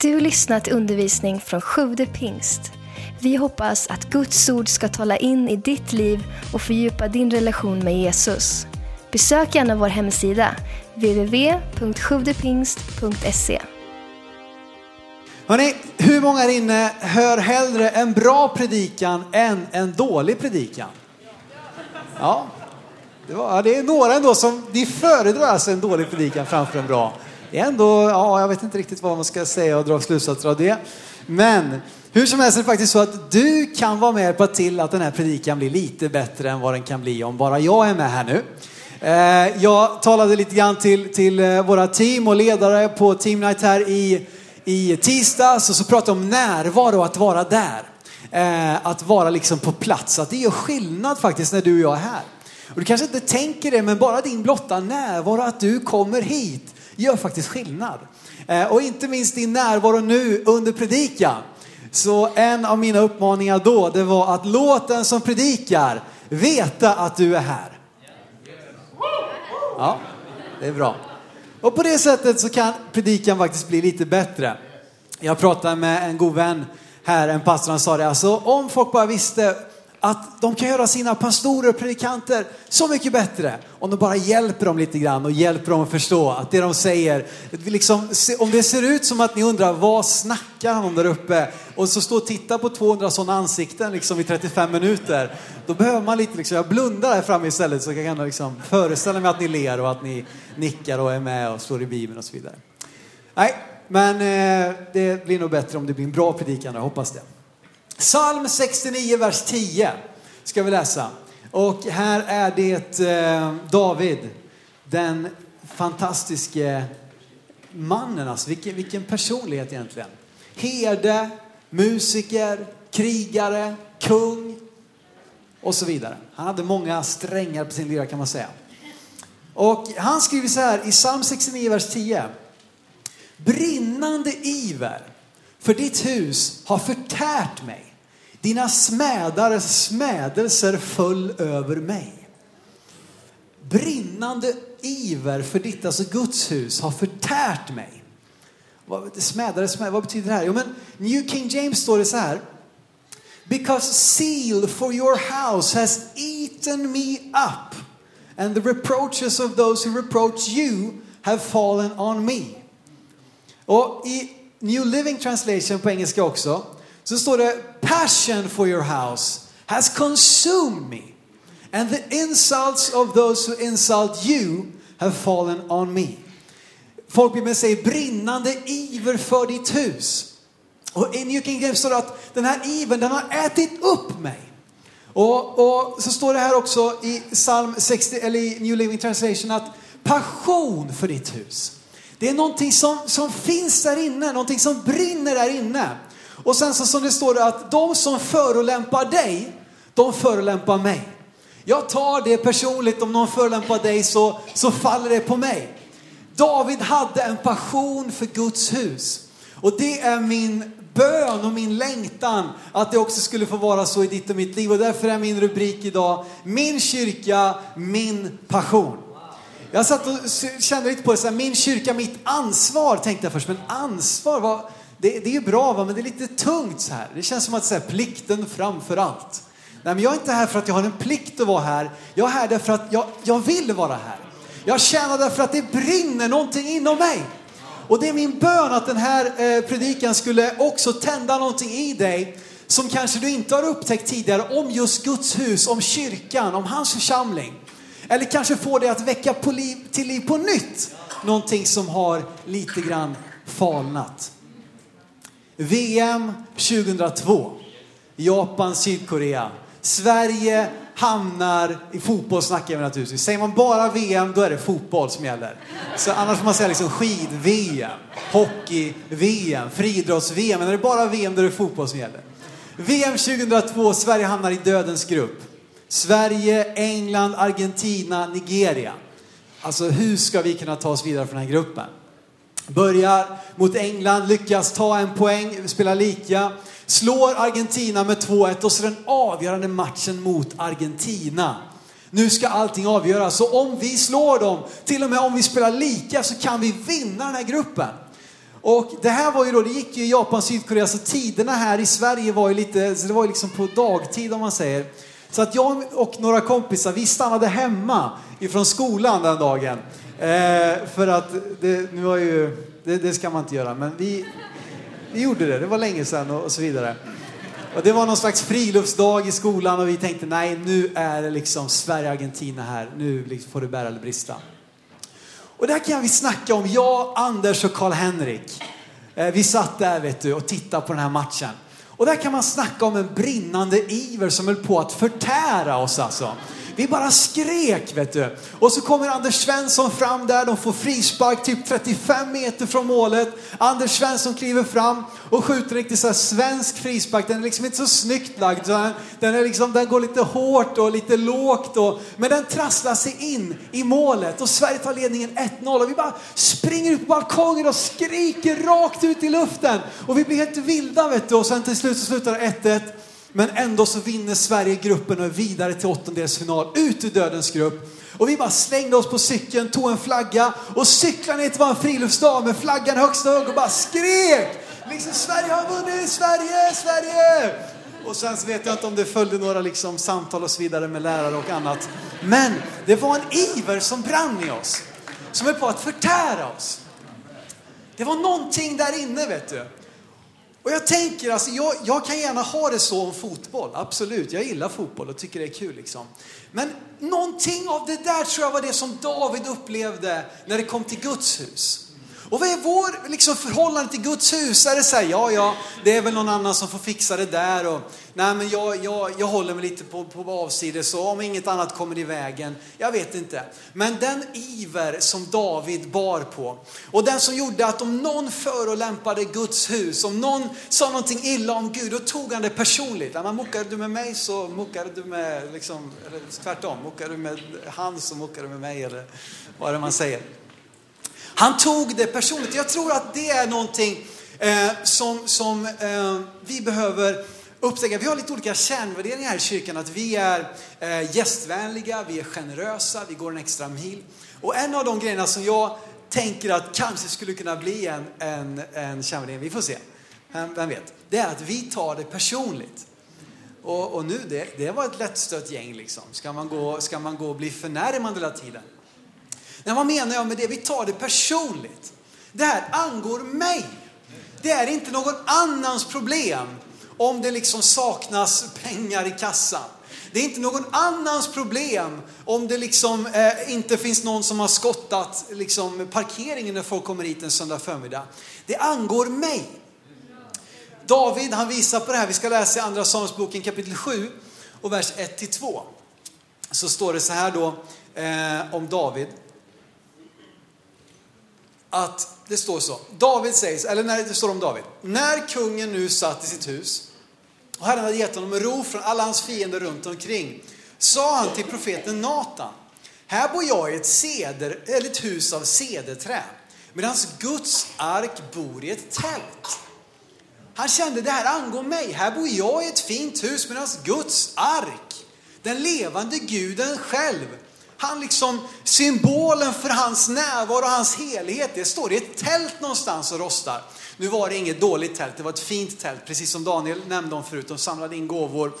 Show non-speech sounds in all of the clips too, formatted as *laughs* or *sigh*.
Du lyssnat till undervisning från Sjude pingst. Vi hoppas att Guds ord ska tala in i ditt liv och fördjupa din relation med Jesus. Besök gärna vår hemsida, www.sjuvdepingst.se. Hörrni, hur många här inne hör hellre en bra predikan än en dålig predikan? Ja, det, var, det är några ändå som de föredrar alltså en dålig predikan framför en bra. Det är ändå, ja, jag vet inte riktigt vad man ska säga och dra slutsatser av det. Men hur som helst är det faktiskt så att du kan vara med och hjälpa till att den här predikan blir lite bättre än vad den kan bli om bara jag är med här nu. Eh, jag talade lite grann till, till eh, våra team och ledare på Team Night här i, i tisdags och så pratade om närvaro, att vara där. Eh, att vara liksom på plats, att det gör skillnad faktiskt när du och jag är här. Och du kanske inte tänker det, men bara din blotta närvaro, att du kommer hit, gör faktiskt skillnad. Eh, och inte minst din närvaro nu under predikan. Så en av mina uppmaningar då, det var att låt den som predikar veta att du är här. Ja, det är bra. Och på det sättet så kan predikan faktiskt bli lite bättre. Jag pratade med en god vän här, en pastor, han sa det, alltså om folk bara visste att de kan göra sina pastorer och predikanter så mycket bättre om de bara hjälper dem lite grann och hjälper dem att förstå att det de säger, liksom, om det ser ut som att ni undrar vad snackar han om där uppe och så står och tittar på 200 sådana ansikten liksom i 35 minuter, då behöver man lite, liksom, jag blundar här framme istället så jag kan liksom föreställa mig att ni ler och att ni nickar och är med och står i Bibeln och så vidare. Nej, men eh, det blir nog bättre om det blir en bra predikan, jag hoppas det. Psalm 69, vers 10 ska vi läsa. Och här är det eh, David, den fantastiske mannen. Alltså, vilken, vilken personlighet egentligen. Herde, musiker, krigare, kung och så vidare. Han hade många strängar på sin lyra kan man säga. Och han skriver så här i psalm 69, vers 10. Brinnande iver för ditt hus har förtärt mig. Dina smädares smädelser föll över mig. Brinnande iver för ditt, alltså Guds hus, har förtärt mig. Smädare, smädare, vad betyder det här? Jo, men New King James står det så här. Because seal for your house has eaten me up and the reproaches of those who reproach you have fallen on me. Och i New Living Translation på engelska också så står det passion for your house has consumed me and the insults of those who insult you have fallen on me. Folkbibeln säger brinnande iver för ditt hus. Och i New King James står det att den här ivern den har ätit upp mig. Och, och, så står det här också i psalm 60, eller i New Living Translation att passion för ditt hus. Det är någonting som, som finns där inne, någonting som brinner där inne. Och sen så som det står att de som förolämpar dig, de förolämpar mig. Jag tar det personligt, om någon förolämpar dig så, så faller det på mig. David hade en passion för Guds hus. Och det är min bön och min längtan att det också skulle få vara så i ditt och mitt liv. Och därför är min rubrik idag, min kyrka, min passion. Jag satt och kände lite på det, så här, min kyrka, mitt ansvar tänkte jag först. Men ansvar, vad, det, det är bra va, men det är lite tungt så här. Det känns som att säga plikten framför allt. Nej, men jag är inte här för att jag har en plikt att vara här. Jag är här därför att jag, jag vill vara här. Jag tjänar därför att det brinner någonting inom mig. Och det är min bön att den här eh, predikan skulle också tända någonting i dig som kanske du inte har upptäckt tidigare om just Guds hus, om kyrkan, om hans församling. Eller kanske få dig att väcka liv, till liv på nytt någonting som har lite grann falnat. VM 2002. Japan, Sydkorea. Sverige hamnar, i fotboll snackar naturligtvis. Säger man bara VM då är det fotboll som gäller. Så annars får man säga liksom skid-VM, hockey-VM, friidrotts-VM. Men är det bara VM då är det fotboll som gäller. VM 2002, Sverige hamnar i dödens grupp. Sverige, England, Argentina, Nigeria. Alltså hur ska vi kunna ta oss vidare från den här gruppen? Börjar mot England, lyckas ta en poäng, spela lika. Slår Argentina med 2-1 och så den avgörande matchen mot Argentina. Nu ska allting avgöras. Så om vi slår dem, till och med om vi spelar lika, så kan vi vinna den här gruppen. Och det här var ju då, det gick ju i Japan, Sydkorea, så tiderna här i Sverige var ju lite, så det var ju liksom på dagtid om man säger. Så att jag och några kompisar, vi stannade hemma ifrån skolan den dagen. Eh, för att det, nu har ju, det, det, ska man inte göra, men vi, vi gjorde det. Det var länge sedan och, och så vidare. Och det var någon slags friluftsdag i skolan och vi tänkte nej, nu är det liksom Sverige-Argentina här. Nu liksom får det bära eller brista. Och där kan vi snacka om, jag, Anders och Karl-Henrik. Eh, vi satt där vet du och tittade på den här matchen. Och där kan man snacka om en brinnande iver som höll på att förtära oss alltså. Vi bara skrek vet du. Och så kommer Anders Svensson fram där, de får frispark typ 35 meter från målet. Anders Svensson kliver fram och skjuter riktigt så här svensk frispark. Den är liksom inte så snyggt lagd. Den, är liksom, den går lite hårt och lite lågt. Och, men den trasslar sig in i målet och Sverige tar ledningen 1-0. Och vi bara springer ut på balkongen och skriker rakt ut i luften. Och vi blir helt vilda vet du. Och sen till slut så slutar det 1-1. Men ändå så vinner Sverige gruppen och är vidare till åttondelsfinal, ut ur dödens grupp. Och vi bara slängde oss på cykeln, tog en flagga och cyklade ner till vår friluftsdag med flaggan högst hög och bara skrek! Liksom Sverige har vunnit, Sverige, Sverige! Och sen så vet jag inte om det följde några liksom samtal och så vidare med lärare och annat. Men det var en iver som brann i oss. Som är på att förtära oss. Det var någonting där inne vet du. Och jag tänker, alltså, jag, jag, kan gärna ha det så om fotboll, absolut. Jag gillar fotboll och tycker det är kul. Liksom. Men någonting av det där tror jag var det som David upplevde när det kom till Guds hus. Och vad är vår liksom, förhållande till Guds hus? Är det så här, ja, ja, det är väl någon annan som får fixa det där och nej, men jag, jag, jag håller mig lite på, på avsides så om inget annat kommer i vägen. Jag vet inte. Men den iver som David bar på och den som gjorde att om någon förolämpade Guds hus, om någon sa någonting illa om Gud, då tog han det personligt. Ja, muckade du med mig så muckade du med, liksom, eller tvärtom, muckade du med han så muckade du med mig eller vad är det man säger. Han tog det personligt. Jag tror att det är någonting eh, som, som eh, vi behöver upptäcka. Vi har lite olika kärnvärderingar här i kyrkan. Att vi är eh, gästvänliga, vi är generösa, vi går en extra mil. Och en av de grejerna som jag tänker att kanske skulle kunna bli en, en, en kärnvärdering, vi får se, vem vet, det är att vi tar det personligt. Och, och nu, det, det var ett lättstött gäng liksom. Ska man gå, ska man gå och bli förnärmad hela tiden? Men vad menar jag med det? Vi tar det personligt. Det här angår mig. Det är inte någon annans problem om det liksom saknas pengar i kassan. Det är inte någon annans problem om det liksom eh, inte finns någon som har skottat liksom, parkeringen när folk kommer hit en söndag förmiddag. Det angår mig. David han visar på det här, vi ska läsa i Andra Samuelsboken kapitel 7 och vers 1-2. Så står det så här då eh, om David att det står så. David säger, eller när det står om David. När kungen nu satt i sitt hus och Herren hade gett honom ro från alla hans fiender runt omkring, sa han till profeten Natan. Här bor jag i ett, ceder, eller ett hus av cederträ, medan Guds ark bor i ett tält. Han kände, det här angår mig. Här bor jag i ett fint hus medan Guds ark, den levande guden själv, han liksom, symbolen för hans närvaro och hans helighet, det står i ett tält någonstans och rostar. Nu var det inget dåligt tält, det var ett fint tält, precis som Daniel nämnde om förut. De samlade in gåvor.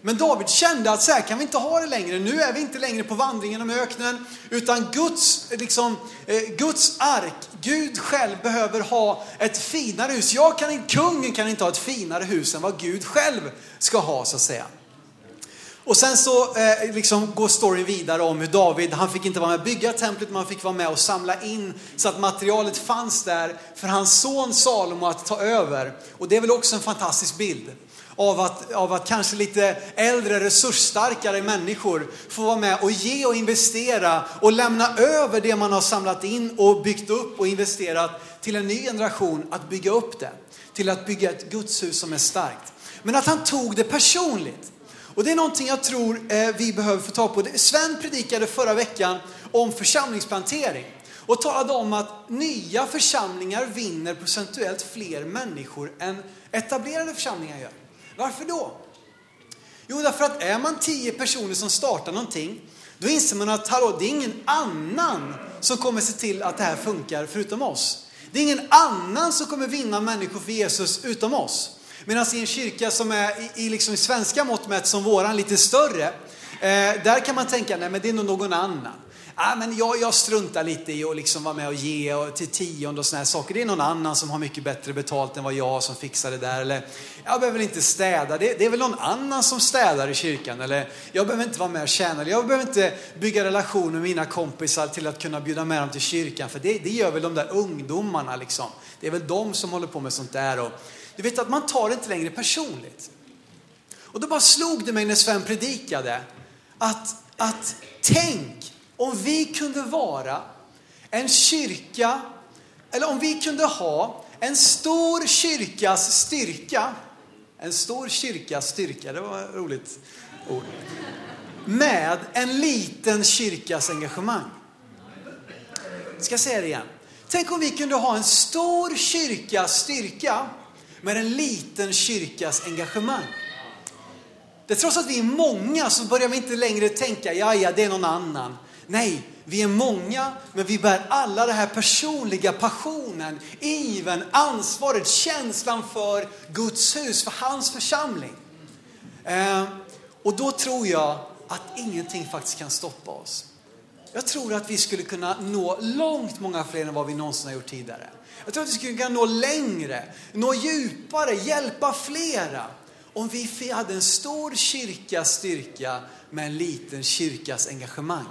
Men David kände att så här kan vi inte ha det längre. Nu är vi inte längre på vandring genom öknen, utan Guds, liksom, eh, Guds ark, Gud själv behöver ha ett finare hus. Jag kan, kungen kan inte ha ett finare hus än vad Gud själv ska ha, så att säga. Och sen så eh, liksom går storyn vidare om hur David, han fick inte vara med och bygga templet, men han fick vara med och samla in så att materialet fanns där för hans son Salomo att ta över. Och det är väl också en fantastisk bild av att, av att kanske lite äldre, resursstarkare människor får vara med och ge och investera och lämna över det man har samlat in och byggt upp och investerat till en ny generation att bygga upp det. Till att bygga ett gudshus som är starkt. Men att han tog det personligt. Och det är någonting jag tror eh, vi behöver få tag på. Sven predikade förra veckan om församlingsplantering och talade om att nya församlingar vinner procentuellt fler människor än etablerade församlingar gör. Varför då? Jo, därför att är man tio personer som startar någonting, då inser man att hallå, det är ingen annan som kommer se till att det här funkar förutom oss. Det är ingen annan som kommer vinna människor för Jesus utom oss. Medan i en kyrka som är i, i, liksom svenska mått mätt som våran, lite större, eh, där kan man tänka, nej men det är nog någon annan. Ah, men jag, jag struntar lite i att liksom vara med och ge och till tionde och såna här saker. Det är någon annan som har mycket bättre betalt än vad jag som fixar det där. Eller jag behöver inte städa, det, det är väl någon annan som städar i kyrkan. Eller jag behöver inte vara med och tjäna. Eller jag behöver inte bygga relationer med mina kompisar till att kunna bjuda med dem till kyrkan. För det, det gör väl de där ungdomarna liksom. Det är väl de som håller på med sånt där. Och, du vet att man tar det inte längre personligt. Och då bara slog det mig när Sven predikade att, att tänk om vi kunde vara en kyrka, eller om vi kunde ha en stor kyrkas styrka, en stor kyrkas styrka, det var ett roligt ord, med en liten kyrkas engagemang. Jag ska säga det igen. Tänk om vi kunde ha en stor kyrkas styrka med en liten kyrkas engagemang. Det trots att vi är många så börjar vi inte längre tänka, ja ja det är någon annan. Nej, vi är många, men vi bär alla den här personliga passionen, iven, ansvaret, känslan för Guds hus, för hans församling. Eh, och då tror jag att ingenting faktiskt kan stoppa oss. Jag tror att vi skulle kunna nå långt många fler än vad vi någonsin har gjort tidigare. Jag tror att vi skulle kunna nå längre, nå djupare, hjälpa flera. Om vi hade en stor kyrkas styrka med en liten kyrkas engagemang.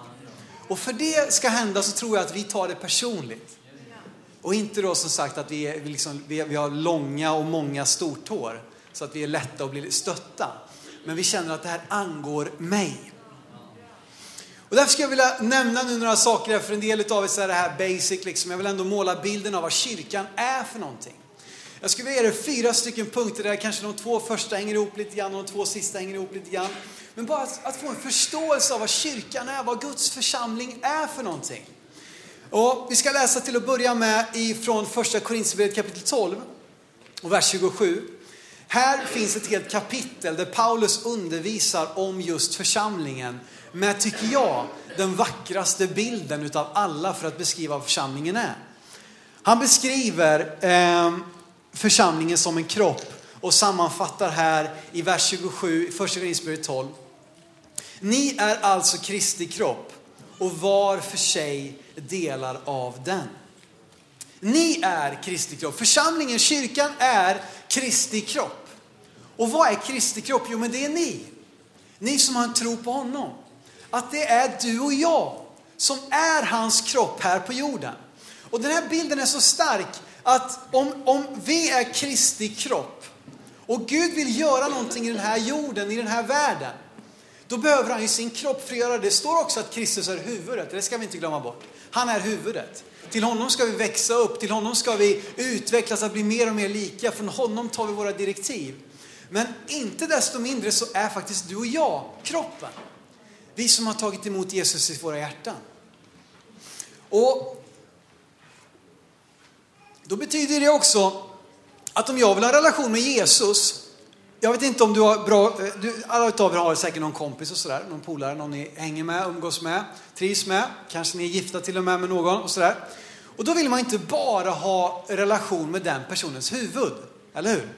Och för det ska hända så tror jag att vi tar det personligt. Och inte då som sagt att vi, är, vi, liksom, vi, vi har långa och många stortår så att vi är lätta att bli stötta. Men vi känner att det här angår mig. Och därför skulle jag vilja nämna nu några saker här, för en del av er är det här basic, liksom. jag vill ändå måla bilden av vad kyrkan är för någonting. Jag skulle vilja ge er fyra stycken punkter där kanske de två första hänger ihop lite grann och de två sista hänger ihop lite grann. Men bara att, att få en förståelse av vad kyrkan är, vad Guds församling är för någonting. Och vi ska läsa till att börja med ifrån första Korinthierbrevet kapitel 12 och vers 27. Här finns ett helt kapitel där Paulus undervisar om just församlingen med, tycker jag, den vackraste bilden utav alla för att beskriva vad församlingen är. Han beskriver eh, församlingen som en kropp och sammanfattar här i vers 27, första Korinthierbrevet 12. Ni är alltså Kristi kropp och var för sig delar av den. Ni är Kristi kropp. Församlingen, kyrkan är Kristi kropp. Och vad är Kristi kropp? Jo, men det är ni. Ni som har en tro på honom. Att det är du och jag som är hans kropp här på jorden. Och den här bilden är så stark att om, om vi är Kristi kropp och Gud vill göra någonting i den här jorden, i den här världen, då behöver han ju sin kropp för att göra det. Det står också att Kristus är huvudet, det ska vi inte glömma bort. Han är huvudet. Till honom ska vi växa upp, till honom ska vi utvecklas att bli mer och mer lika. Från honom tar vi våra direktiv. Men inte desto mindre så är faktiskt du och jag kroppen. Vi som har tagit emot Jesus i våra hjärtan. Och då betyder det också att om jag vill ha en relation med Jesus jag vet inte om du har bra, du, alla av er har säkert någon kompis och sådär, någon polare, någon ni hänger med, umgås med, trivs med. Kanske ni är gifta till och med med någon och sådär. Och då vill man inte bara ha relation med den personens huvud, eller hur?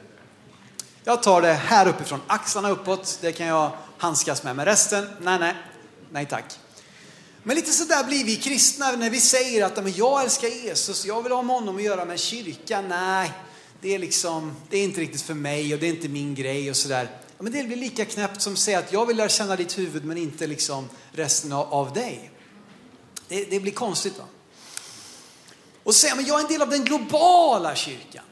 Jag tar det här uppifrån, axlarna uppåt, det kan jag handskas med. Men resten, nej, nej, nej tack. Men lite sådär blir vi kristna när vi säger att jag älskar Jesus, jag vill ha med honom att göra med kyrkan. Nej, det är liksom, det är inte riktigt för mig och det är inte min grej och sådär. Ja, men det blir lika knäppt som att säga att jag vill lära känna ditt huvud men inte liksom resten av, av dig. Det, det, blir konstigt va? Och säga, men jag är en del av den globala kyrkan.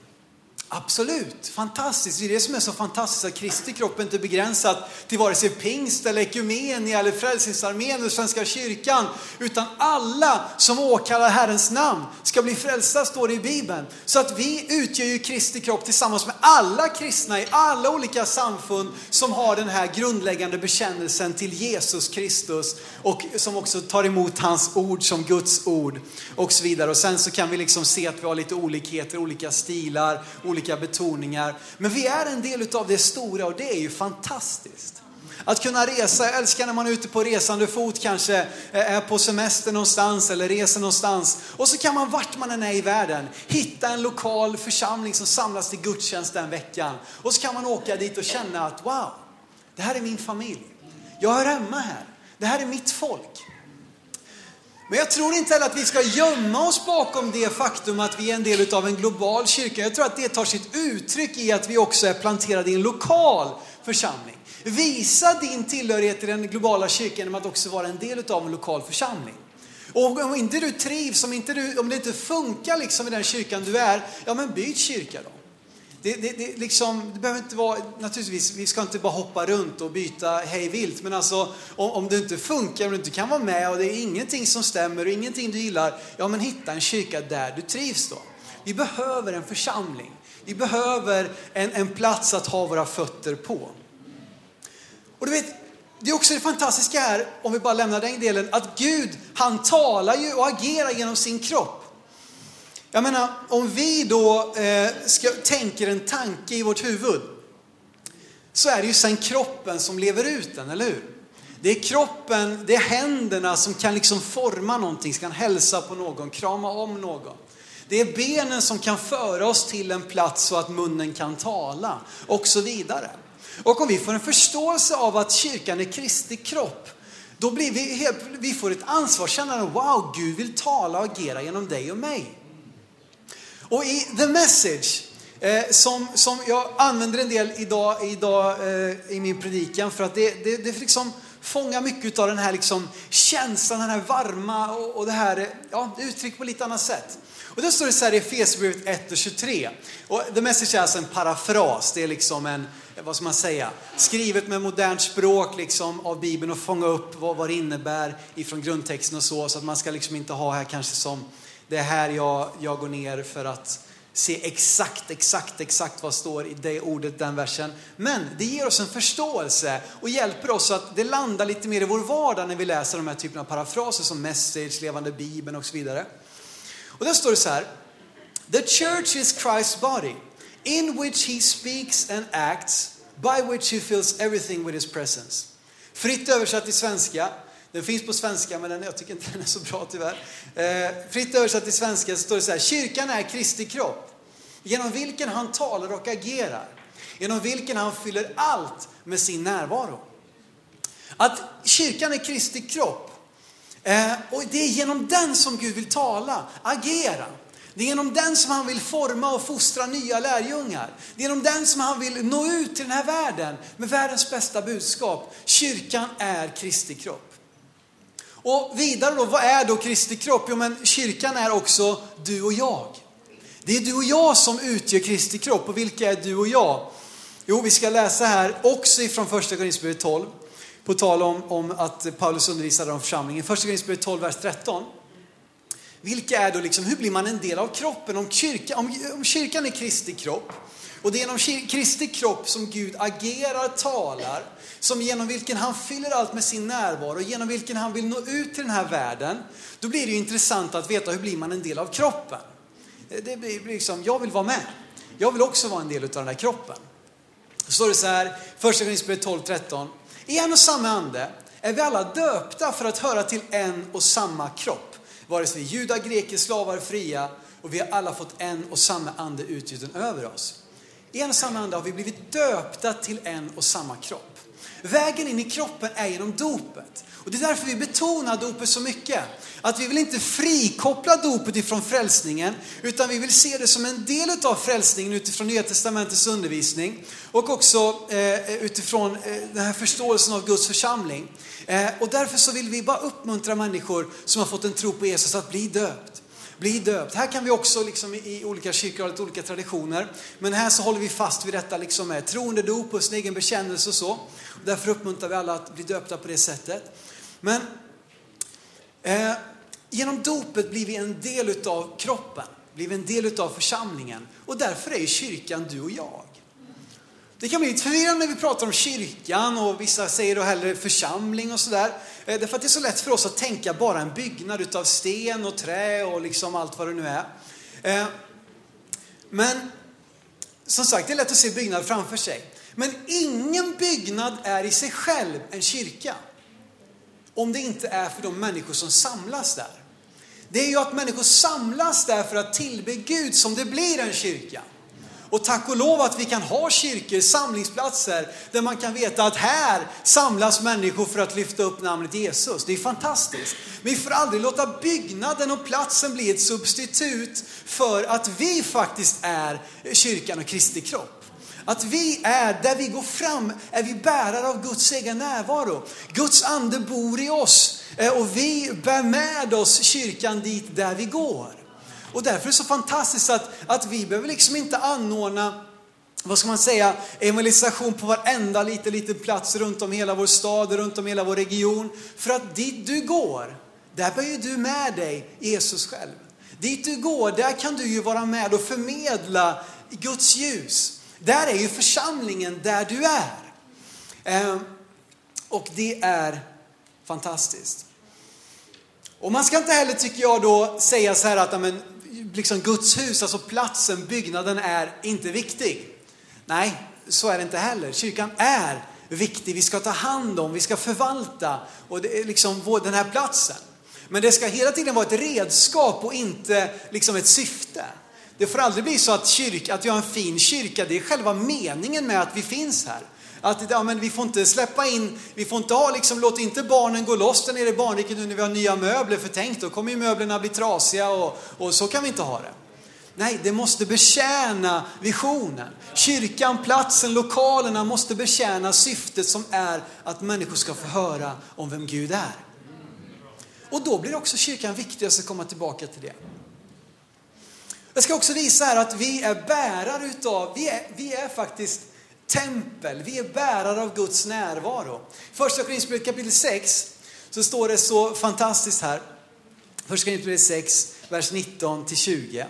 Absolut, fantastiskt. Det är det som är så fantastiskt att Kristi kropp inte är begränsat till vare sig pingst eller ekumenia eller Frälsningsarmén eller Svenska kyrkan. Utan alla som åkallar Herrens namn ska bli frälsta står det i Bibeln. Så att vi utgör ju Kristi kropp tillsammans med alla kristna i alla olika samfund som har den här grundläggande bekännelsen till Jesus Kristus och som också tar emot hans ord som Guds ord och så vidare. Och sen så kan vi liksom se att vi har lite olikheter, olika stilar, olika betoningar. Men vi är en del av det stora och det är ju fantastiskt. Att kunna resa, jag älskar när man är ute på resande fot kanske, eh, är på semester någonstans eller reser någonstans. Och så kan man vart man än är i världen hitta en lokal församling som samlas till gudstjänst den veckan. Och så kan man åka dit och känna att wow, det här är min familj. Jag hör hemma här. Det här är mitt folk. Men jag tror inte heller att vi ska gömma oss bakom det faktum att vi är en del av en global kyrka. Jag tror att det tar sitt uttryck i att vi också är planterade i en lokal församling. Visa din tillhörighet till den globala kyrkan genom att också vara en del av en lokal församling. Och om inte du trivs, om, inte du, om det inte funkar liksom i den kyrkan du är, ja men byt kyrka då. Det, det, det, liksom, det behöver inte vara, naturligtvis, vi ska inte bara hoppa runt och byta hej vilt, men alltså om, om det inte funkar, om du inte kan vara med och det är ingenting som stämmer och ingenting du gillar, ja men hitta en kyrka där du trivs då. Vi behöver en församling. Vi behöver en, en plats att ha våra fötter på. Och du vet, det är också det fantastiska här, om vi bara lämnar den delen, att Gud, han talar ju och agerar genom sin kropp. Jag menar, om vi då eh, ska, tänker en tanke i vårt huvud, så är det ju sen kroppen som lever ut den, eller hur? Det är kroppen, det är händerna som kan liksom forma någonting, som kan hälsa på någon, krama om någon. Det är benen som kan föra oss till en plats så att munnen kan tala och så vidare. Och om vi får en förståelse av att kyrkan är Kristi kropp, då blir vi helt, vi får ett ansvarskännande, wow, Gud vill tala och agera genom dig och mig. Och i The Message, eh, som, som jag använder en del idag, idag eh, i min predikan för att det, det, det liksom fångar mycket av den här liksom känslan, den här varma och, och det här, ja, det uttryckt på lite annat sätt. Och då står det så här i Efesierbrevet 1 och 23. Och The Message är alltså en parafras, det är liksom en, vad ska man säga, skrivet med modernt språk liksom av Bibeln och fånga upp vad, vad det innebär ifrån grundtexten och så, så att man ska liksom inte ha här kanske som det är här jag, jag går ner för att se exakt, exakt, exakt vad står i det ordet, den versen. Men det ger oss en förståelse och hjälper oss att det landar lite mer i vår vardag när vi läser de här typen av parafraser som message, levande bibeln och så vidare. Och där står det så här. The church is Christ's body in which he speaks and acts by which he fills everything with his presence. Fritt översatt till svenska. Den finns på svenska, men den, jag tycker inte den är så bra tyvärr. Eh, fritt översatt till svenska så står det så här, kyrkan är Kristi kropp, genom vilken han talar och agerar, genom vilken han fyller allt med sin närvaro. Att kyrkan är Kristi kropp, eh, och det är genom den som Gud vill tala, agera. Det är genom den som han vill forma och fostra nya lärjungar. Det är genom den som han vill nå ut till den här världen med världens bästa budskap. Kyrkan är Kristi kropp. Och vidare då, vad är då Kristi kropp? Jo men kyrkan är också du och jag. Det är du och jag som utgör Kristi kropp. Och vilka är du och jag? Jo, vi ska läsa här också ifrån första Korinthierbrevet 12. På tal om, om att Paulus undervisade om församlingen. Första Korinthierbrevet 12, vers 13. Vilka är då liksom, hur blir man en del av kroppen? Om, kyrka, om, om kyrkan är Kristi kropp, och det är genom Kristi kropp som Gud agerar, talar, som genom vilken han fyller allt med sin närvaro, genom vilken han vill nå ut till den här världen. Då blir det ju intressant att veta hur blir man en del av kroppen. Det blir liksom, jag vill vara med. Jag vill också vara en del av den här kroppen. Så står det så här, första Korinthierbrevet 12-13. I en och samma ande är vi alla döpta för att höra till en och samma kropp. Vare sig vi är judar, greker, slavar, fria och vi har alla fått en och samma ande utgjuten över oss. I en och samma ande har vi blivit döpta till en och samma kropp. Vägen in i kroppen är genom dopet. Och det är därför vi betonar dopet så mycket. Att vi vill inte frikoppla dopet ifrån frälsningen, utan vi vill se det som en del av frälsningen utifrån Nya Testamentets undervisning och också eh, utifrån eh, den här förståelsen av Guds församling. Eh, och därför så vill vi bara uppmuntra människor som har fått en tro på Jesus att bli döpt bli döpt. Här kan vi också liksom i olika kyrkor ha lite olika traditioner. Men här så håller vi fast vid detta liksom med troende dop och sin egen bekännelse och så. Därför uppmuntrar vi alla att bli döpta på det sättet. Men eh, genom dopet blir vi en del utav kroppen, blir vi en del utav församlingen. Och därför är ju kyrkan du och jag. Det kan bli lite förvirrande när vi pratar om kyrkan och vissa säger då hellre församling och sådär. Eh, därför att det är så lätt för oss att tänka bara en byggnad utav sten och trä och liksom allt vad det nu är. Eh, men som sagt, det är lätt att se byggnader framför sig. Men ingen byggnad är i sig själv en kyrka. Om det inte är för de människor som samlas där. Det är ju att människor samlas där för att tillbe Gud som det blir en kyrka. Och tack och lov att vi kan ha kyrkor, samlingsplatser, där man kan veta att här samlas människor för att lyfta upp namnet Jesus. Det är fantastiskt. Men vi får aldrig låta byggnaden och platsen bli ett substitut för att vi faktiskt är kyrkan och Kristi kropp. Att vi är, där vi går fram, är vi bärare av Guds egen närvaro. Guds ande bor i oss eh, och vi bär med oss kyrkan dit där vi går. Och därför är det så fantastiskt att, att vi behöver liksom inte anordna vad ska man säga, evangelisation på varenda liten, liten plats runt om hela vår stad, runt om hela vår region. För att dit du går, där bär ju du med dig Jesus själv. Dit du går, där kan du ju vara med och förmedla Guds ljus. Där är ju församlingen där du är. Ehm, och det är fantastiskt. Och man ska inte heller, tycker jag, då säga så här att amen, liksom Guds hus, alltså platsen, byggnaden är inte viktig. Nej, så är det inte heller. Kyrkan är viktig, vi ska ta hand om, vi ska förvalta och det är liksom den här platsen. Men det ska hela tiden vara ett redskap och inte liksom ett syfte. Det får aldrig bli så att, kyrka, att vi har en fin kyrka, det är själva meningen med att vi finns här. Att ja, men vi får inte släppa in, vi får inte ha liksom, låt inte barnen gå loss där nere i barnriket nu när vi har nya möbler, för tänk då kommer ju möblerna bli trasiga och, och så kan vi inte ha det. Nej, det måste betjäna visionen. Kyrkan, platsen, lokalerna måste betjäna syftet som är att människor ska få höra om vem Gud är. Och då blir också kyrkan viktig, jag ska komma tillbaka till det. Jag ska också visa här att vi är bärare utav, vi är, vi är faktiskt tempel, vi är bärare av Guds närvaro. Första Korinthierbrevet kapitel 6 så står det så fantastiskt här. Första Korinthierbrevet 6, vers 19 till 20.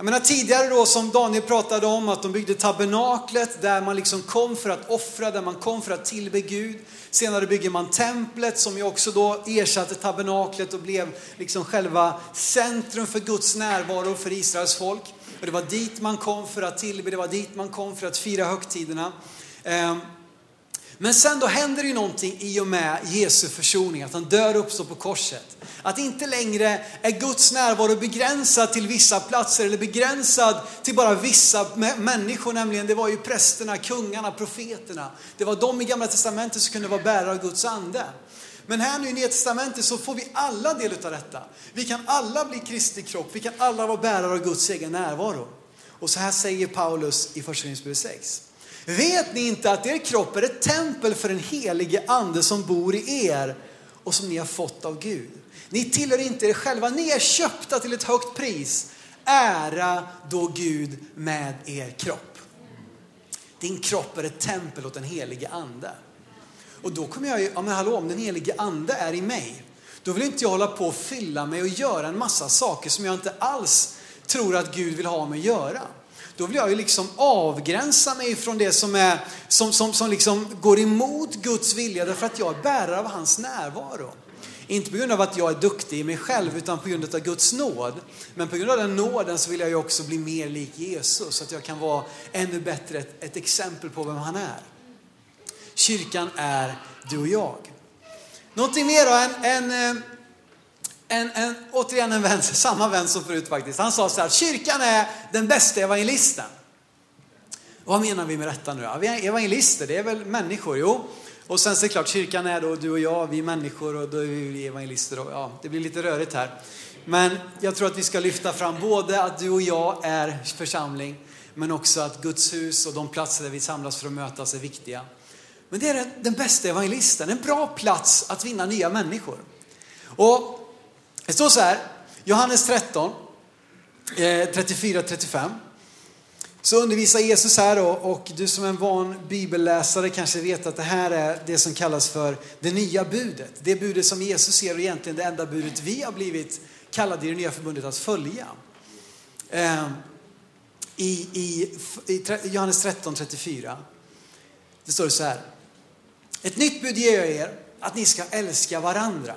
Jag menar tidigare då som Daniel pratade om att de byggde tabernaklet där man liksom kom för att offra, där man kom för att tillbe Gud. Senare bygger man templet som ju också då ersatte tabernaklet och blev liksom själva centrum för Guds närvaro för Israels folk. Och det var dit man kom för att tillbe, det var dit man kom för att fira högtiderna. Ehm, men sen då händer det ju någonting i och med Jesu försoning, att han dör och uppstår på korset. Att inte längre är Guds närvaro begränsad till vissa platser eller begränsad till bara vissa människor, nämligen det var ju prästerna, kungarna, profeterna. Det var de i gamla testamentet som kunde vara bärare av Guds ande. Men här nu i Nya Testamentet så får vi alla del av detta. Vi kan alla bli Kristi kropp, vi kan alla vara bärare av Guds egen närvaro. Och så här säger Paulus i Första Korinthierbrevet 6. Vet ni inte att er kropp är ett tempel för den helige ande som bor i er och som ni har fått av Gud? Ni tillhör inte er själva, ni är köpta till ett högt pris. Ära då Gud med er kropp. Din kropp är ett tempel åt den helige ande. Och då kommer jag ju, ja men hallå, om den helige ande är i mig, då vill inte jag hålla på och fylla mig och göra en massa saker som jag inte alls tror att Gud vill ha mig att göra. Då vill jag ju liksom avgränsa mig från det som, är, som, som, som liksom går emot Guds vilja därför att jag är bärare av hans närvaro. Inte på grund av att jag är duktig i mig själv utan på grund av Guds nåd. Men på grund av den nåden så vill jag ju också bli mer lik Jesus så att jag kan vara ännu bättre ett, ett exempel på vem han är. Kyrkan är du och jag. Någonting mer då, en, en, eh, en, en, återigen en vän, *laughs* samma vän som förut faktiskt. Han sa så här, kyrkan är den bästa evangelisten. Vad menar vi med detta nu? Vi är evangelister, det är väl människor? Jo. Och sen så är det klart, kyrkan är då du och jag, vi är människor och då är vi evangelister. Och, ja, det blir lite rörigt här. Men jag tror att vi ska lyfta fram både att du och jag är församling, men också att Guds hus och de platser där vi samlas för att mötas är viktiga. Men det är den bästa evangelisten, en bra plats att vinna nya människor. Och det står så här, Johannes 13, 34-35. Eh, så undervisar Jesus här och, och du som är en van bibelläsare kanske vet att det här är det som kallas för det nya budet. Det budet som Jesus ger och egentligen det enda budet vi har blivit kallade i det nya förbundet att följa. Ehm, I, i, i Johannes 13, 34. Det står så här. Ett nytt bud ger jag er, att ni ska älska varandra.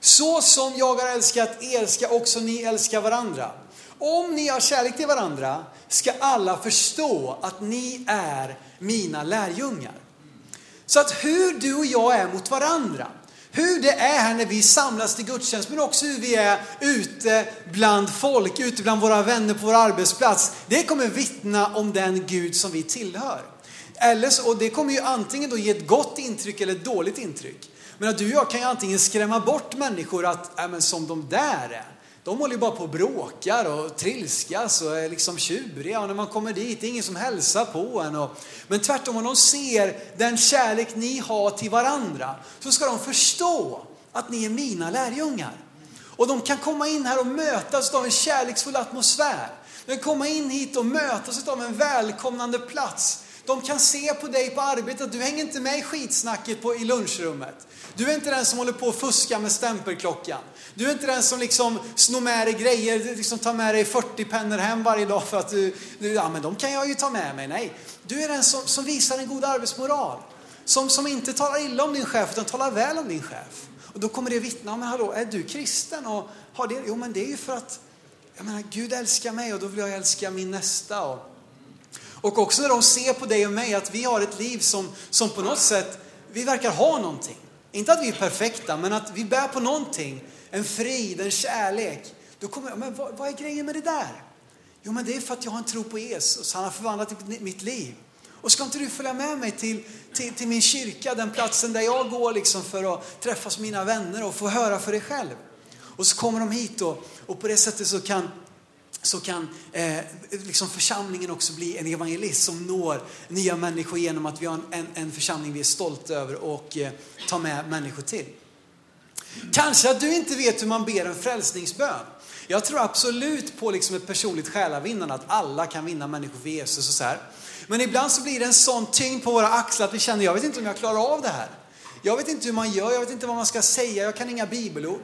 Så som jag har älskat er ska också ni älska varandra om ni har kärlek till varandra ska alla förstå att ni är mina lärjungar. Så att hur du och jag är mot varandra, hur det är här när vi samlas till gudstjänst, men också hur vi är ute bland folk, ute bland våra vänner på vår arbetsplats. Det kommer vittna om den Gud som vi tillhör. Eller så, och det kommer ju antingen då ge ett gott intryck eller ett dåligt intryck. Men att du och jag kan ju antingen skrämma bort människor att, ja men som de där är. De håller ju bara på och bråkar och trilskas och är liksom tjuriga och när man kommer dit, det är ingen som hälsar på en. Och, men tvärtom, om de ser den kärlek ni har till varandra så ska de förstå att ni är mina lärjungar. Och de kan komma in här och mötas av en kärleksfull atmosfär. De kan komma in hit och mötas av en välkomnande plats. De kan se på dig på arbetet, du hänger inte med i skitsnacket på, i lunchrummet. Du är inte den som håller på och fuskar med stämpelklockan. Du är inte den som liksom snor med dig grejer, liksom tar med dig 40 pennor hem varje dag för att du, du, ja men de kan jag ju ta med mig. Nej, du är den som, som visar en god arbetsmoral. Som, som inte talar illa om din chef utan talar väl om din chef. Och då kommer det vittna, men hallå, är du kristen? Och har det? Jo men det är ju för att, jag menar Gud älskar mig och då vill jag älska min nästa. Och, och också när de ser på dig och mig att vi har ett liv som, som på något sätt, vi verkar ha någonting. Inte att vi är perfekta, men att vi bär på någonting. En frid, en kärlek. Då kommer jag, men vad, vad är grejen med det där? Jo, men det är för att jag har en tro på Jesus. Han har förvandlat mitt liv. Och ska inte du följa med mig till, till, till min kyrka, den platsen där jag går liksom för att träffas mina vänner och få höra för dig själv. Och så kommer de hit och, och på det sättet så kan så kan eh, liksom församlingen också bli en evangelist som når nya människor genom att vi har en, en församling vi är stolta över och eh, tar med människor till. Kanske att du inte vet hur man ber en frälsningsbön. Jag tror absolut på liksom ett personligt själavinnande, att alla kan vinna människor för Jesus och så här. Men ibland så blir det en sån tyngd på våra axlar att vi känner, jag vet inte om jag klarar av det här. Jag vet inte hur man gör, jag vet inte vad man ska säga, jag kan inga bibelord.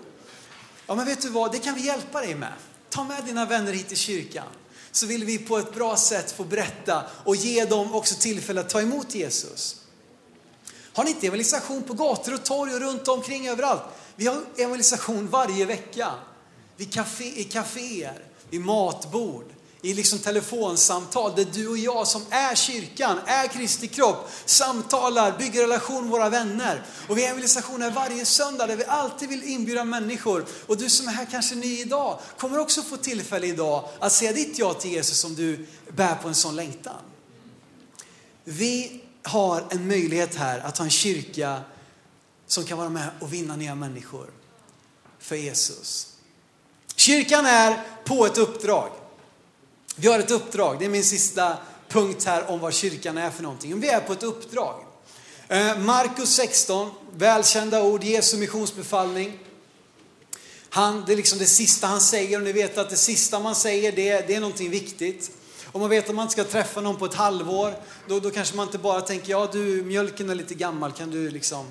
Ja men vet du vad, det kan vi hjälpa dig med. Ta med dina vänner hit till kyrkan. Så vill vi på ett bra sätt få berätta och ge dem också tillfälle att ta emot Jesus. Har ni inte evangelisation på gator och torg och runt omkring överallt? Vi har evangelisation varje vecka. Vid café, I kaféer, vid matbord, i liksom telefonsamtal där du och jag som är kyrkan, är Kristi kropp, samtalar, bygger relation med våra vänner. Och vi har evangelisationer varje söndag där vi alltid vill inbjuda människor. Och du som är här kanske ny idag kommer också få tillfälle idag att säga ditt ja till Jesus om du bär på en sån längtan. Vi har en möjlighet här att ha en kyrka som kan vara med och vinna nya människor för Jesus. Kyrkan är på ett uppdrag. Vi har ett uppdrag, det är min sista punkt här om vad kyrkan är för någonting. Vi är på ett uppdrag. Eh, Markus 16, välkända ord, Jesu missionsbefallning. Han, det är liksom det sista han säger och ni vet att det sista man säger det, det är någonting viktigt. Om man vet att man inte ska träffa någon på ett halvår, då, då kanske man inte bara tänker, ja du mjölken är lite gammal, kan du liksom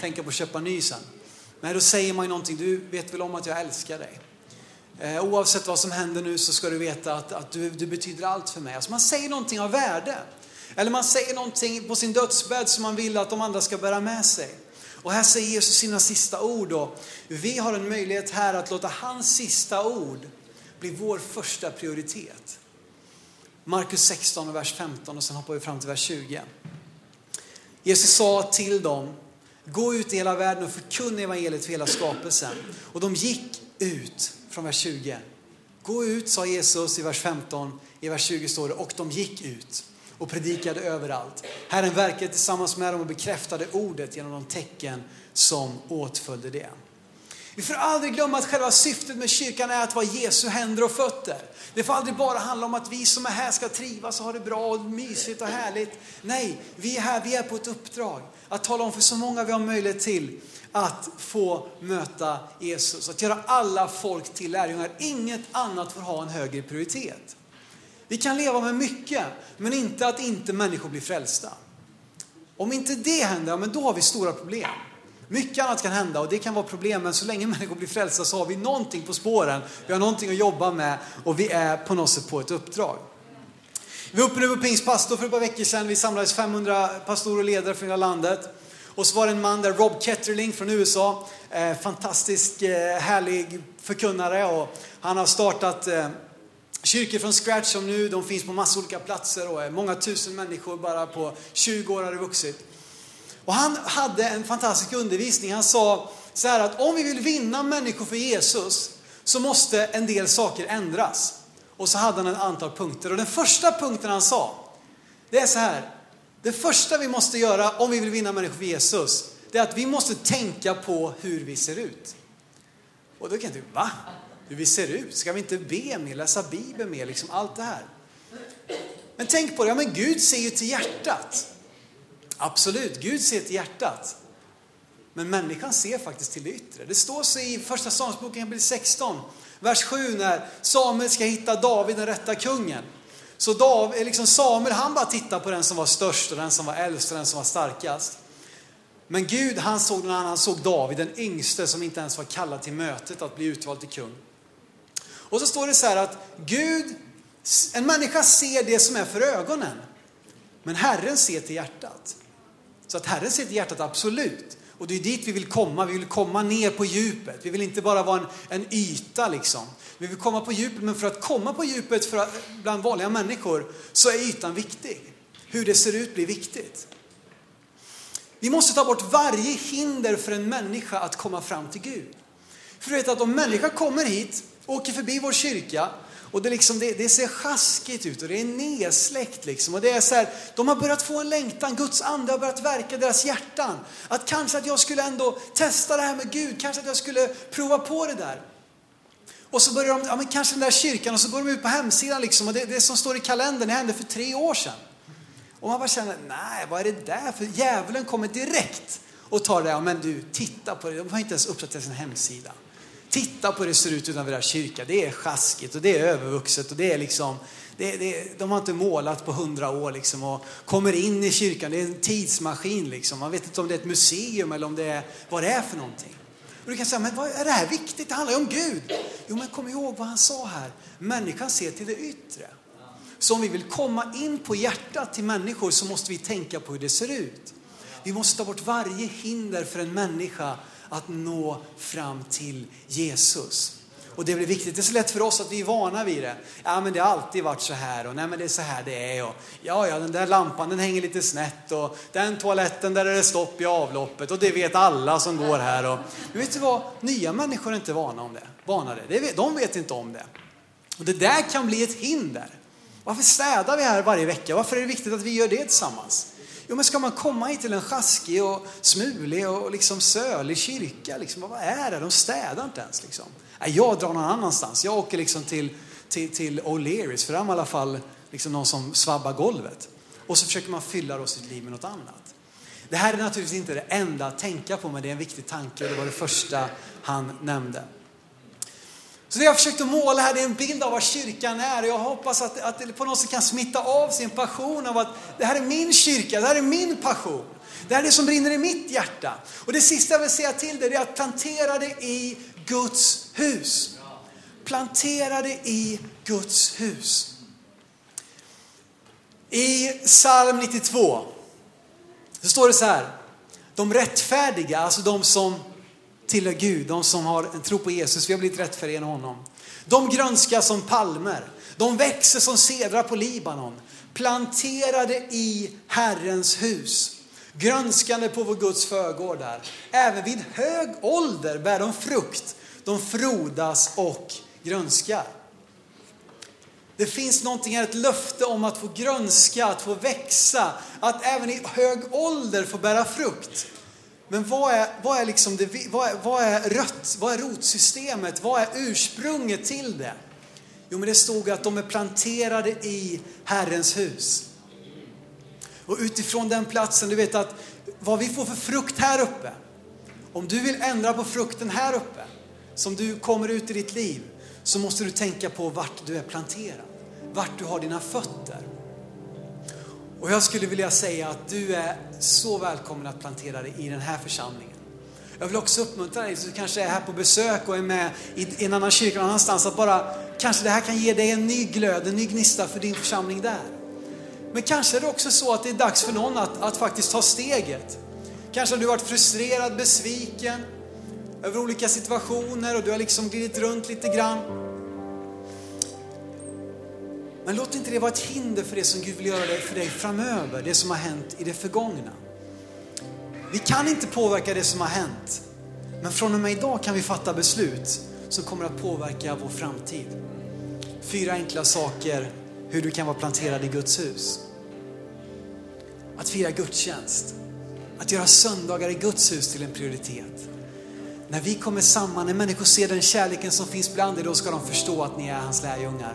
tänka på att köpa ny sen? Nej, då säger man ju någonting, du vet väl om att jag älskar dig. Eh, oavsett vad som händer nu så ska du veta att, att du, du betyder allt för mig. Alltså man säger någonting av värde. Eller man säger någonting på sin dödsbädd som man vill att de andra ska bära med sig. Och här säger Jesus sina sista ord och vi har en möjlighet här att låta hans sista ord bli vår första prioritet. Markus 16 och vers 15 och sen hoppar vi fram till vers 20. Jesus sa till dem, gå ut i hela världen och förkunna evangeliet för hela skapelsen. Och de gick ut från vers 20. Gå ut, sa Jesus i vers 15. I vers 20 står det, och de gick ut och predikade överallt. Herren verkade tillsammans med dem och bekräftade ordet genom de tecken som åtföljde det. Vi får aldrig glömma att själva syftet med kyrkan är att vara Jesu händer och fötter. Det får aldrig bara handla om att vi som är här ska trivas och ha det bra och mysigt och härligt. Nej, vi är här, vi är på ett uppdrag. Att tala om för så många vi har möjlighet till att få möta Jesus. Att göra alla folk till lärjungar. Inget annat får ha en högre prioritet. Vi kan leva med mycket, men inte att inte människor blir frälsta. Om inte det händer, men då har vi stora problem. Mycket annat kan hända och det kan vara problem, men så länge *laughs* människor blir frälsta så har vi någonting på spåren. Vi har någonting att jobba med och vi är på något sätt på ett uppdrag. Vi var uppe nu på Pingstpastor för ett par veckor sedan. Vi samlades 500 pastorer och ledare från hela landet. Och så var det en man där, Rob Ketterling från USA. Eh, fantastisk, eh, härlig förkunnare och han har startat eh, kyrkor från scratch som nu, de finns på massa olika platser och många tusen människor bara på 20 år har det vuxit. Och han hade en fantastisk undervisning. Han sa så här att om vi vill vinna människor för Jesus så måste en del saker ändras. Och så hade han ett antal punkter. Och den första punkten han sa, det är så här. Det första vi måste göra om vi vill vinna människor för Jesus, det är att vi måste tänka på hur vi ser ut. Och då kan du, va? Hur vi ser ut? Ska vi inte be mer, läsa Bibeln mer, liksom allt det här? Men tänk på det, ja men Gud ser ju till hjärtat. Absolut, Gud ser till hjärtat. Men människan ser faktiskt till det yttre. Det står så i första Samuelsboken kapitel 16, vers 7 när Samuel ska hitta David, den rätta kungen. Så David, eh, liksom Samuel han bara tittar på den som var störst och den som var äldst och den som var starkast. Men Gud han såg när annan, såg David, den yngste som inte ens var kallad till mötet att bli utvald till kung. Och så står det så här att Gud, en människa ser det som är för ögonen. Men Herren ser till hjärtat. Så att Herren ser till hjärtat, absolut. Och det är dit vi vill komma. Vi vill komma ner på djupet. Vi vill inte bara vara en, en yta liksom. Vi vill komma på djupet, men för att komma på djupet för att, bland vanliga människor så är ytan viktig. Hur det ser ut blir viktigt. Vi måste ta bort varje hinder för en människa att komma fram till Gud. För du vet att om människa kommer hit, åker förbi vår kyrka och det, liksom, det, det, ser sjaskigt ut och det är nedsläckt. Liksom. Och det är så här, de har börjat få en längtan, Guds ande har börjat verka i deras hjärtan. Att kanske att jag skulle ändå testa det här med Gud, kanske att jag skulle prova på det där. Och så börjar de, ja men kanske den där kyrkan och så går de ut på hemsidan liksom och det, det som står i kalendern, det hände för tre år sedan. Och man bara känner, nej vad är det där för, djävulen kommer direkt och tar det där, men du titta på det, de har inte ens uppdaterat sin hemsida. Titta på hur det ser ut utanför deras kyrka. Det är sjaskigt och det är övervuxet och det är liksom, det, det, de har inte målat på hundra år liksom och kommer in i kyrkan, det är en tidsmaskin liksom. Man vet inte om det är ett museum eller om det är, vad det är för någonting. Och du kan säga, men vad är det här viktigt? Det handlar ju om Gud. Jo, men kom ihåg vad han sa här. Människan ser till det yttre. Så om vi vill komma in på hjärtat till människor så måste vi tänka på hur det ser ut. Vi måste ta bort varje hinder för en människa att nå fram till Jesus. Och det blir viktigt. Det är så lätt för oss att vi är vana vid det. Ja, men det har alltid varit så här och nej, men det är så här det är. Och, ja, ja, den där lampan den hänger lite snett och den toaletten där är det stopp i avloppet och det vet alla som går här. Och, men vet du vad? Nya människor är inte vana om det. Vana det. De vet inte om det. Och det där kan bli ett hinder. Varför städar vi här varje vecka? Varför är det viktigt att vi gör det tillsammans? Jo, men ska man komma hit till en sjaskig och smulig och liksom sölig kyrka, liksom, vad är det? De städar inte ens. Liksom. Jag drar någon annanstans. Jag åker liksom till, till, till O'Learys, för där har man i alla fall liksom någon som svabbar golvet. Och så försöker man fylla då sitt liv med något annat. Det här är naturligtvis inte det enda att tänka på, men det är en viktig tanke och det var det första han nämnde. Så det jag försökt måla här det är en bild av vad kyrkan är och jag hoppas att, att det på något sätt kan smitta av sin passion av att det här är min kyrka, det här är min passion. Det här är det som brinner i mitt hjärta. Och det sista jag vill säga till dig är att plantera det i Guds hus. Plantera det i Guds hus. I psalm 92 så står det så här. De rättfärdiga, alltså de som tillhör Gud, de som har en tro på Jesus, vi har blivit rättfärdiga genom honom. De grönskar som palmer, de växer som sedrar på Libanon, planterade i Herrens hus, grönskande på vår Guds förgårdar. Även vid hög ålder bär de frukt, de frodas och grönskar. Det finns någonting här, ett löfte om att få grönska, att få växa, att även i hög ålder få bära frukt. Men vad är, vad är, liksom det, vad är, vad är rött? Vad är rotsystemet? Vad är ursprunget till det? Jo, men det stod att de är planterade i Herrens hus. Och utifrån den platsen, du vet att vad vi får för frukt här uppe. Om du vill ändra på frukten här uppe, som du kommer ut i ditt liv, så måste du tänka på vart du är planterad. Vart du har dina fötter. Och jag skulle vilja säga att du är så välkommen att plantera dig i den här församlingen. Jag vill också uppmuntra dig som kanske är här på besök och är med i en annan kyrka någon annanstans att bara, kanske det här kan ge dig en ny glöd, en ny gnista för din församling där. Men kanske är det också så att det är dags för någon att, att faktiskt ta steget. Kanske har du varit frustrerad, besviken över olika situationer och du har liksom glidit runt lite grann. Men låt inte det vara ett hinder för det som Gud vill göra för dig framöver, det som har hänt i det förgångna. Vi kan inte påverka det som har hänt, men från och med idag kan vi fatta beslut som kommer att påverka vår framtid. Fyra enkla saker hur du kan vara planterad i Guds hus. Att fira gudstjänst, att göra söndagar i Guds hus till en prioritet. När vi kommer samman, när människor ser den kärleken som finns bland er, då ska de förstå att ni är hans lärjungar.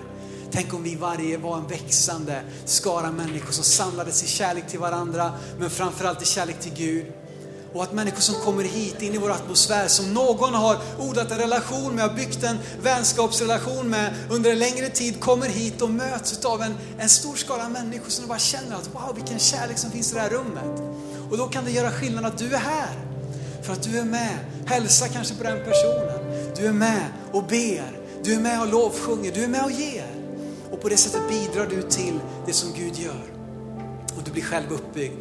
Tänk om vi varje var en växande skara människor som samlades i kärlek till varandra, men framförallt i kärlek till Gud. Och att människor som kommer hit in i vår atmosfär, som någon har odlat en relation med, har byggt en vänskapsrelation med under en längre tid, kommer hit och möts av en, en stor skara människor som bara känner att wow, vilken kärlek som finns i det här rummet. Och då kan det göra skillnad att du är här. För att du är med, hälsa kanske på den personen. Du är med och ber, du är med och lovsjunger, du är med och ger. Och på det sättet bidrar du till det som Gud gör. Och du blir själv uppbyggd.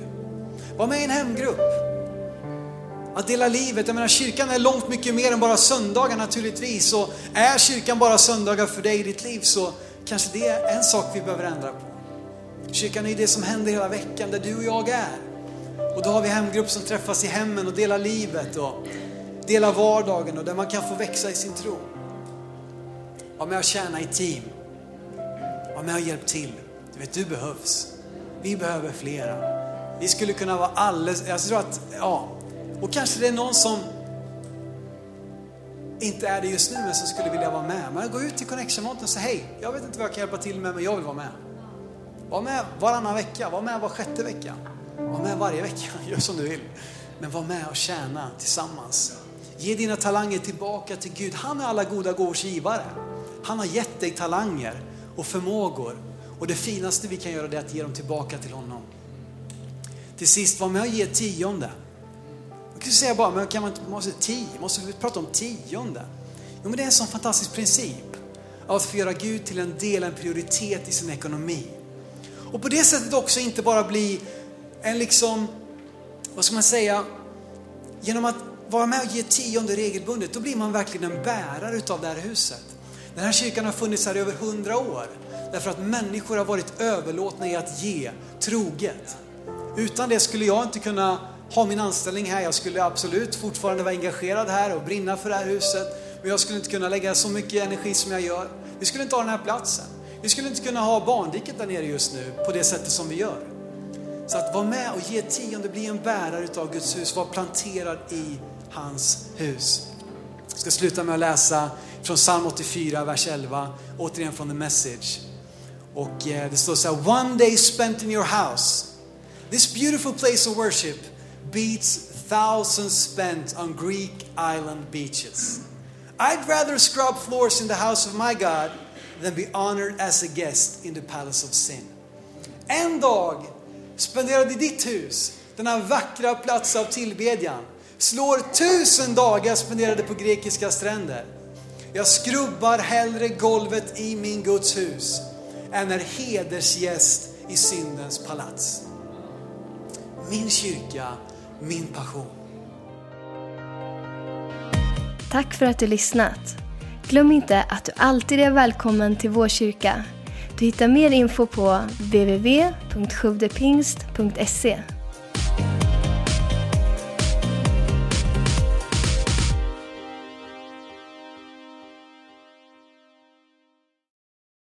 Var med i en hemgrupp. Att dela livet, jag menar kyrkan är långt mycket mer än bara söndagar naturligtvis. Och är kyrkan bara söndagar för dig i ditt liv så kanske det är en sak vi behöver ändra på. Kyrkan är det som händer hela veckan, där du och jag är. Och då har vi hemgrupp som träffas i hemmen och delar livet och delar vardagen och där man kan få växa i sin tro. Var med och tjäna i team. Var med och hjälp till. Du vet, du behövs. Vi behöver flera. Vi skulle kunna vara alldeles, jag tror att, ja, och kanske det är någon som inte är det just nu men som skulle vilja vara med. Men gå ut till Connection Mountain och säg hej, jag vet inte vad jag kan hjälpa till med men jag vill vara med. Var med varannan vecka, var med var sjätte vecka. Var med varje vecka, *laughs* gör som du vill. Men var med och tjäna tillsammans. Ge dina talanger tillbaka till Gud. Han är alla goda gåvors givare. Han har gett dig talanger och förmågor. Och det finaste vi kan göra är att ge dem tillbaka till honom. Till sist, var med och ge tionde. Jag kan säga bara, men kan man inte, måste, tio, måste vi prata om tionde? Jo men det är en sån fantastisk princip. Att få göra Gud till en del, en prioritet i sin ekonomi. Och på det sättet också inte bara bli en liksom, vad ska man säga, genom att vara med och ge tionde regelbundet, då blir man verkligen en bärare utav det här huset. Den här kyrkan har funnits här i över hundra år. Därför att människor har varit överlåtna i att ge troget. Utan det skulle jag inte kunna ha min anställning här. Jag skulle absolut fortfarande vara engagerad här och brinna för det här huset. Men jag skulle inte kunna lägga så mycket energi som jag gör. Vi skulle inte ha den här platsen. Vi skulle inte kunna ha barndiket där nere just nu på det sättet som vi gör. Så att vara med och ge tionde, bli en bärare utav Guds hus, vara planterad i hans hus. Jag ska sluta med att läsa från psalm 84, vers 11, återigen från the message. Och eh, det står så här, One day spent in your house, this beautiful place of worship beats thousands spent on Greek island beaches. I'd rather scrub floors in the house of my God than be honored as a guest in the palace of sin. En dag spenderad i ditt hus, denna vackra plats av tillbedjan, slår tusen dagar spenderade på grekiska stränder. Jag skrubbar hellre golvet i min Guds hus än är hedersgäst i syndens palats. Min kyrka, min passion. Tack för att du lyssnat. Glöm inte att du alltid är välkommen till vår kyrka. Du hittar mer info på www.sjuvdepingst.se